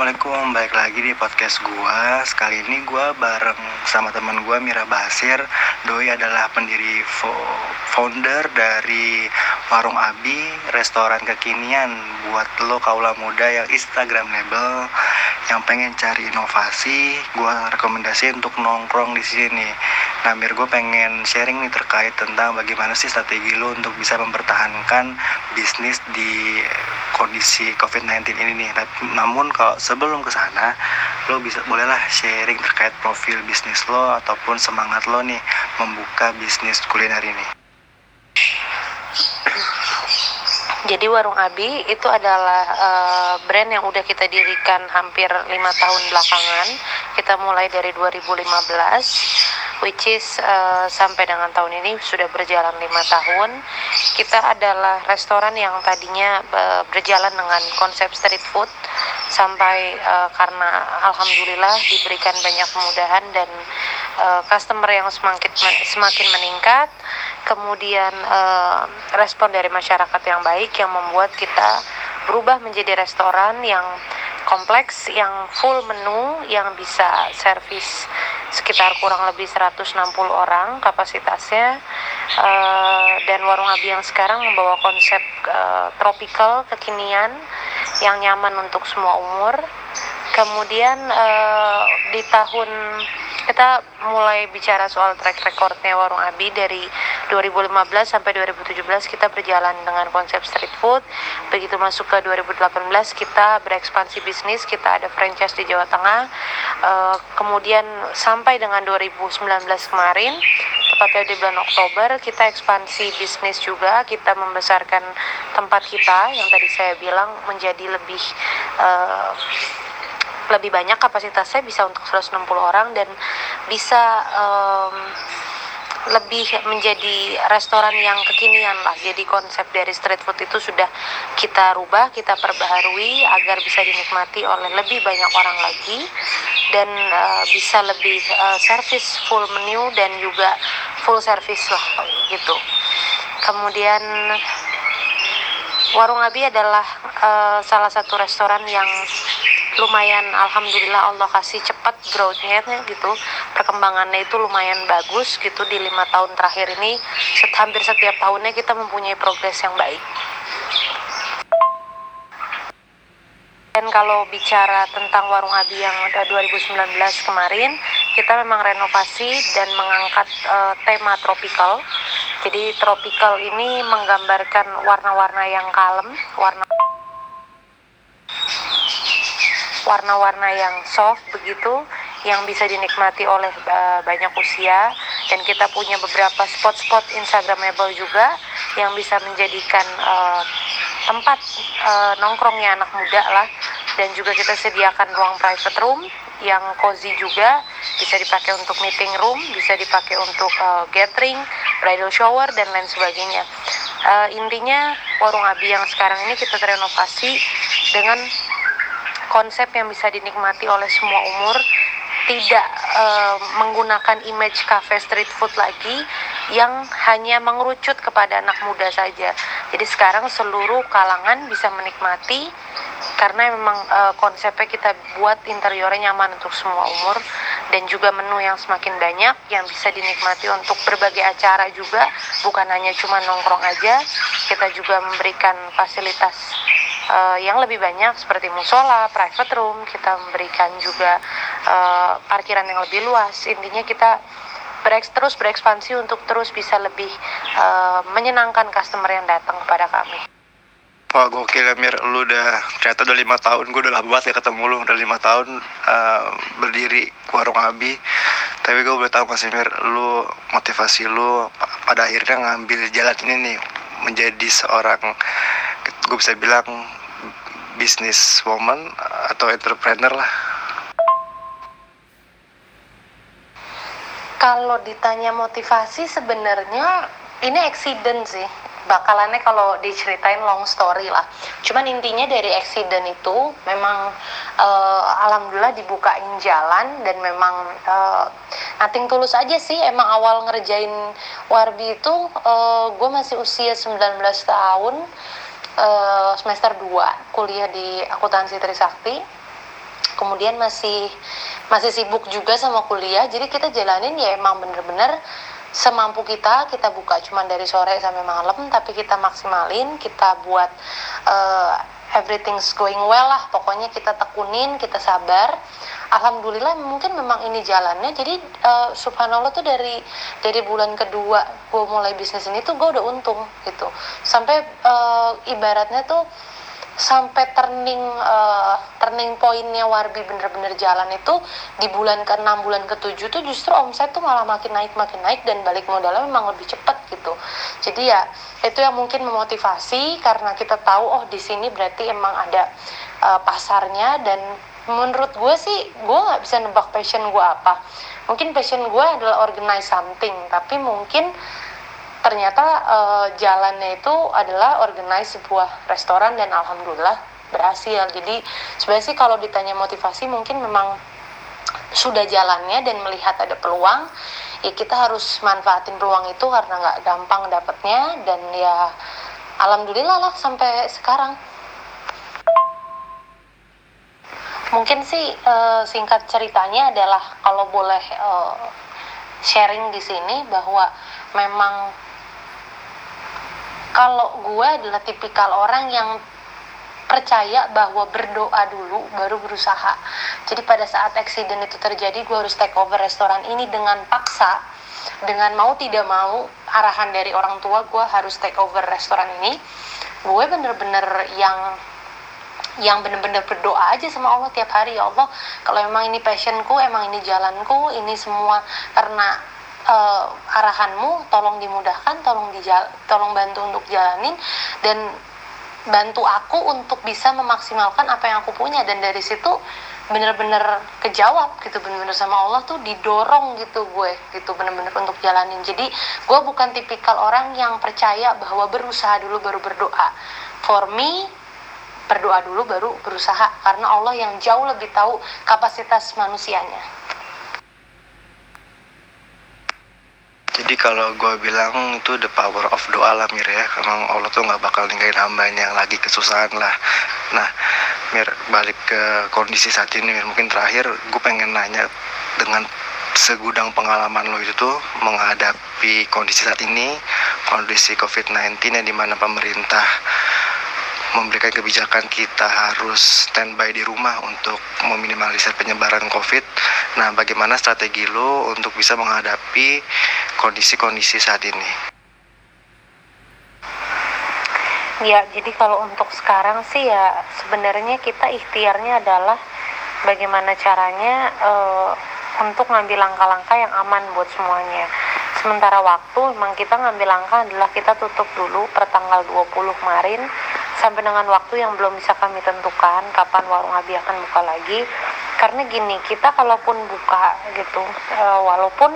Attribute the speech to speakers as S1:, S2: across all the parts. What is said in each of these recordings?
S1: Assalamualaikum, balik lagi di podcast gua. Sekali ini gua bareng sama teman gua Mira Basir. Doi adalah pendiri fo- founder dari Warung Abi, restoran kekinian buat lo kaula muda yang Instagramable yang pengen cari inovasi. Gua rekomendasi untuk nongkrong di sini. Nah, Mir gue pengen sharing nih terkait tentang bagaimana sih strategi lo untuk bisa mempertahankan bisnis di kondisi COVID-19 ini nih. Nah, Namun kalau sebelum ke sana, lo bisa bolehlah sharing terkait profil bisnis lo ataupun semangat lo nih membuka bisnis kuliner ini.
S2: Jadi Warung Abi itu adalah eh, brand yang udah kita dirikan hampir lima tahun belakangan. Kita mulai dari 2015, which is eh, sampai dengan tahun ini sudah berjalan lima tahun. Kita adalah restoran yang tadinya eh, berjalan dengan konsep street food sampai eh, karena alhamdulillah diberikan banyak kemudahan dan eh, customer yang semakin semakin meningkat kemudian eh, respon dari masyarakat yang baik yang membuat kita berubah menjadi restoran yang kompleks yang full menu yang bisa servis sekitar kurang lebih 160 orang kapasitasnya. Eh, dan warung abi yang sekarang membawa konsep eh, tropical kekinian yang nyaman untuk semua umur. Kemudian eh, di tahun kita mulai bicara soal track recordnya Warung Abi dari 2015 sampai 2017 kita berjalan dengan konsep street food. Begitu masuk ke 2018 kita berekspansi bisnis kita ada franchise di Jawa Tengah. Eh, kemudian sampai dengan 2019 kemarin tepatnya di bulan Oktober kita ekspansi bisnis juga. Kita membesarkan tempat kita yang tadi saya bilang menjadi lebih eh, lebih banyak kapasitasnya bisa untuk 160 orang dan bisa em, lebih menjadi restoran yang kekinian lah. Jadi konsep dari street food itu sudah kita rubah kita perbaharui agar bisa dinikmati oleh lebih banyak orang lagi dan eh, bisa lebih eh, service full menu dan juga full service lah gitu. Kemudian Warung Abi adalah eh, salah satu restoran yang lumayan alhamdulillah Allah kasih cepat growth-nya gitu perkembangannya itu lumayan bagus gitu di lima tahun terakhir ini. Set- hampir setiap tahunnya kita mempunyai progres yang baik. Dan kalau bicara tentang warung Abi yang ada 2019 kemarin kita memang renovasi dan mengangkat eh, tema tropical. Jadi tropical ini menggambarkan warna-warna yang kalem warna warna-warna yang soft begitu yang bisa dinikmati oleh uh, banyak usia. Dan kita punya beberapa spot-spot instagramable juga yang bisa menjadikan uh, tempat uh, nongkrongnya anak muda lah. Dan juga kita sediakan ruang private room yang cozy juga bisa dipakai untuk meeting room bisa dipakai untuk uh, gathering bridal shower dan lain sebagainya. Uh, intinya warung abi yang sekarang ini kita renovasi dengan konsep yang bisa dinikmati oleh semua umur tidak eh, menggunakan image cafe street food lagi yang hanya mengerucut kepada anak muda saja. Jadi sekarang seluruh kalangan bisa menikmati karena memang eh, konsepnya kita buat interiornya nyaman untuk semua umur dan juga menu yang semakin banyak yang bisa dinikmati untuk berbagai acara juga bukan hanya cuma nongkrong aja kita juga memberikan fasilitas eh, yang lebih banyak seperti musola, private room, kita memberikan juga eh, parkiran yang lebih luas. Intinya kita bereks terus berekspansi untuk terus bisa lebih eh, menyenangkan customer yang datang kepada kami.
S1: Wah gokil ya Mir, lu udah ternyata udah lima tahun, gue udah lama ya ketemu lu, udah lima tahun uh, berdiri warung Abi. Tapi gue boleh tahu masih Mir, lu motivasi lu pa- pada akhirnya ngambil jalan ini nih menjadi seorang, gue bisa bilang business woman atau entrepreneur lah.
S2: Kalau ditanya motivasi sebenarnya ini accident sih. Bakalannya kalau diceritain long story lah. Cuman intinya dari accident itu memang eh, alhamdulillah dibukain jalan dan memang eh, nothing tulus aja sih. Emang awal ngerjain Warbi itu gue masih usia 19 tahun eh, semester 2 kuliah di akuntansi Trisakti. Kemudian masih masih sibuk juga sama kuliah. Jadi kita jalanin ya emang bener-bener semampu kita. Kita buka cuman dari sore sampai malam tapi kita maksimalin. Kita buat uh, everything's going well lah pokoknya kita tekunin kita sabar. Alhamdulillah mungkin memang ini jalannya. Jadi uh, subhanallah tuh dari dari bulan kedua gue mulai bisnis ini tuh gue udah untung gitu. Sampai uh, ibaratnya tuh sampai turning uh, turning pointnya Warbi bener-bener jalan itu di bulan ke-6 bulan ke-7 tuh justru omset tuh malah makin naik makin naik dan balik modalnya memang lebih cepat gitu. Jadi ya itu yang mungkin memotivasi karena kita tahu oh di sini berarti emang ada uh, pasarnya dan menurut gue sih gue nggak bisa nebak passion gue apa. Mungkin passion gue adalah organize something tapi mungkin ternyata uh, jalannya itu adalah organize sebuah restoran dan alhamdulillah berhasil. Jadi sebenarnya sih kalau ditanya motivasi mungkin memang sudah jalannya dan melihat ada peluang ya kita harus manfaatin peluang itu karena nggak gampang dapatnya dan ya alhamdulillah lah sampai sekarang. Mungkin sih uh, singkat ceritanya adalah kalau boleh uh, sharing di sini bahwa memang kalau gue adalah tipikal orang yang percaya bahwa berdoa dulu baru berusaha. Jadi pada saat accident itu terjadi, gue harus take over restoran ini dengan paksa, dengan mau tidak mau arahan dari orang tua gue harus take over restoran ini. Gue bener-bener yang yang bener-bener berdoa aja sama Allah tiap hari ya Allah kalau emang ini passionku emang ini jalanku ini semua karena uh, arahanmu tolong dimudahkan tolong dijal tolong bantu untuk jalanin dan bantu aku untuk bisa memaksimalkan apa yang aku punya. Dan dari situ bener-bener kejawab gitu bener-bener sama Allah tuh didorong gitu gue gitu bener-bener untuk jalanin. Jadi gue bukan tipikal orang yang percaya bahwa berusaha dulu baru berdoa. For me berdoa dulu baru berusaha karena Allah yang jauh lebih tahu kapasitas manusianya
S1: Jadi kalau gue bilang itu the power of doa lah Mir ya Emang Allah tuh gak bakal ninggalin hambanya yang lagi kesusahan lah Nah Mir balik ke kondisi saat ini Mir Mungkin terakhir gue pengen nanya dengan segudang pengalaman lo itu tuh menghadapi kondisi saat ini kondisi COVID-19 yang di mana pemerintah memberikan kebijakan kita harus standby di rumah untuk meminimalisir penyebaran COVID. Nah, bagaimana strategi lo untuk bisa menghadapi kondisi-kondisi saat ini?
S2: Ya, jadi kalau untuk sekarang sih ya sebenarnya kita ikhtiarnya adalah bagaimana caranya uh, untuk ngambil langkah-langkah yang aman buat semuanya. Sementara waktu memang kita ngambil langkah adalah kita tutup dulu per tanggal 20 kemarin sampai dengan waktu yang belum bisa kami tentukan kapan warung Abi akan buka lagi karena gini kita kalaupun buka gitu e, walaupun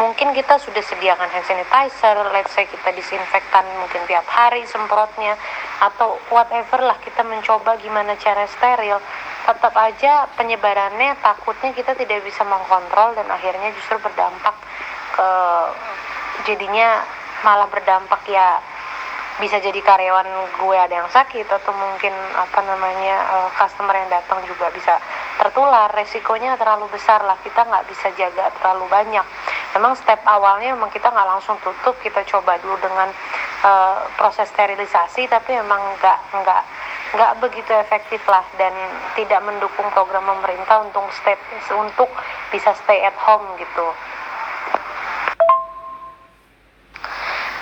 S2: mungkin kita sudah sediakan hand sanitizer let's say kita disinfektan mungkin tiap hari semprotnya atau whatever lah kita mencoba gimana cara steril tetap aja penyebarannya takutnya kita tidak bisa mengkontrol dan akhirnya justru berdampak ke jadinya malah berdampak ya bisa jadi karyawan gue ada yang sakit atau mungkin apa namanya uh, customer yang datang juga bisa tertular resikonya terlalu besar lah. Kita nggak bisa jaga terlalu banyak. Memang step awalnya memang kita nggak langsung tutup kita coba dulu dengan uh, proses sterilisasi tapi memang nggak nggak nggak begitu efektif lah dan tidak mendukung program pemerintah untuk stay untuk bisa stay at home gitu.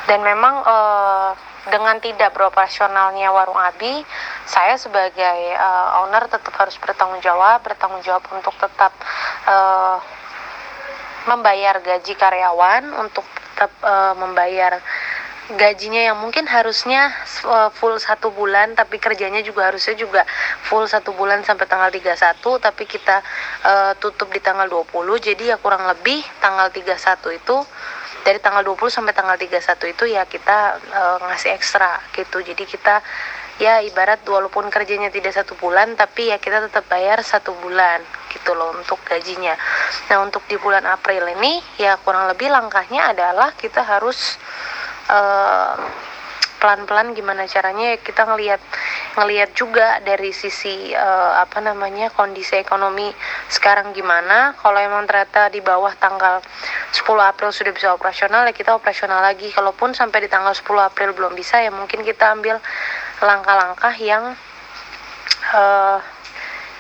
S2: Dan memang uh, dengan tidak beroperasionalnya warung Abi, saya sebagai uh, owner tetap harus bertanggung jawab, bertanggung jawab untuk tetap uh, membayar gaji karyawan, untuk tetap uh, membayar gajinya yang mungkin harusnya full satu bulan tapi kerjanya juga harusnya juga full satu bulan sampai tanggal 31 tapi kita uh, tutup di tanggal 20 jadi ya kurang lebih tanggal 31 itu dari tanggal 20 sampai tanggal 31 itu ya kita e, ngasih ekstra gitu. Jadi kita ya ibarat walaupun kerjanya tidak satu bulan tapi ya kita tetap bayar satu bulan gitu loh untuk gajinya. Nah untuk di bulan April ini ya kurang lebih langkahnya adalah kita harus e, pelan-pelan gimana caranya ya kita ngelihat ngelihat juga dari sisi uh, apa namanya kondisi ekonomi sekarang gimana. Kalau emang ternyata di bawah tanggal 10 April sudah bisa operasional ya kita operasional lagi. Kalaupun sampai di tanggal 10 April belum bisa ya mungkin kita ambil langkah-langkah yang uh,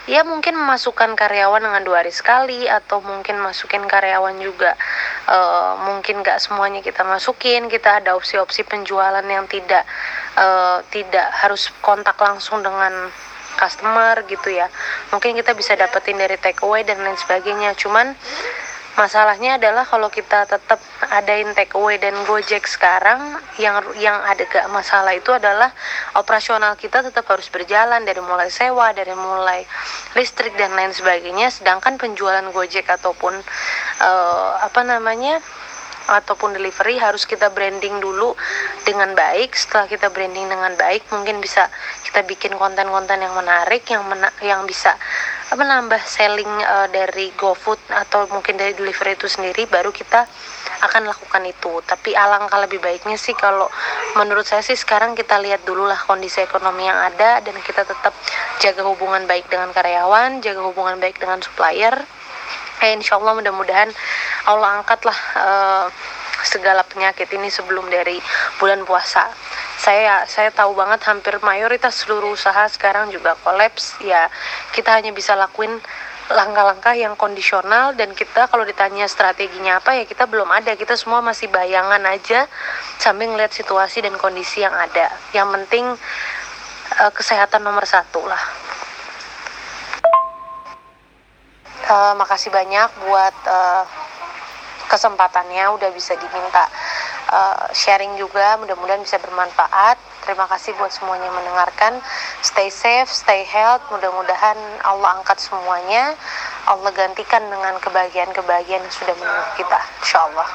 S2: ya mungkin memasukkan karyawan dengan dua hari sekali atau mungkin masukin karyawan juga uh, mungkin nggak semuanya kita masukin kita ada opsi-opsi penjualan yang tidak uh, tidak harus kontak langsung dengan customer gitu ya. Mungkin kita bisa dapetin dari take away dan lain sebagainya. Cuman masalahnya adalah kalau kita tetap adain take away dan gojek sekarang yang yang ada gak masalah itu adalah operasional kita tetap harus berjalan dari mulai sewa dari mulai listrik dan lain sebagainya sedangkan penjualan gojek ataupun uh, apa namanya ataupun delivery harus kita branding dulu dengan baik. Setelah kita branding dengan baik, mungkin bisa kita bikin konten-konten yang menarik, yang mena yang bisa menambah selling uh, dari GoFood atau mungkin dari delivery itu sendiri baru kita akan lakukan itu. Tapi alangkah lebih baiknya sih kalau menurut saya sih sekarang kita lihat dulu lah kondisi ekonomi yang ada dan kita tetap jaga hubungan baik dengan karyawan jaga hubungan baik dengan supplier. Eh, insya Allah mudah-mudahan Allah angkatlah uh, segala penyakit ini sebelum dari bulan puasa saya saya tahu banget hampir mayoritas seluruh usaha sekarang juga kolaps. Ya kita hanya bisa lakuin langkah-langkah yang kondisional dan kita kalau ditanya strateginya apa ya kita belum ada. Kita semua masih bayangan aja sambil ngeliat situasi dan kondisi yang ada. Yang penting uh, kesehatan nomor satu lah. Uh, makasih banyak buat uh, kesempatannya udah bisa diminta uh, sharing juga mudah-mudahan bisa bermanfaat. Terima kasih buat semuanya yang mendengarkan. Stay safe stay health mudah-mudahan Allah angkat semuanya. Allah gantikan dengan kebahagiaan-kebahagiaan yang sudah menunggu kita. Insya Allah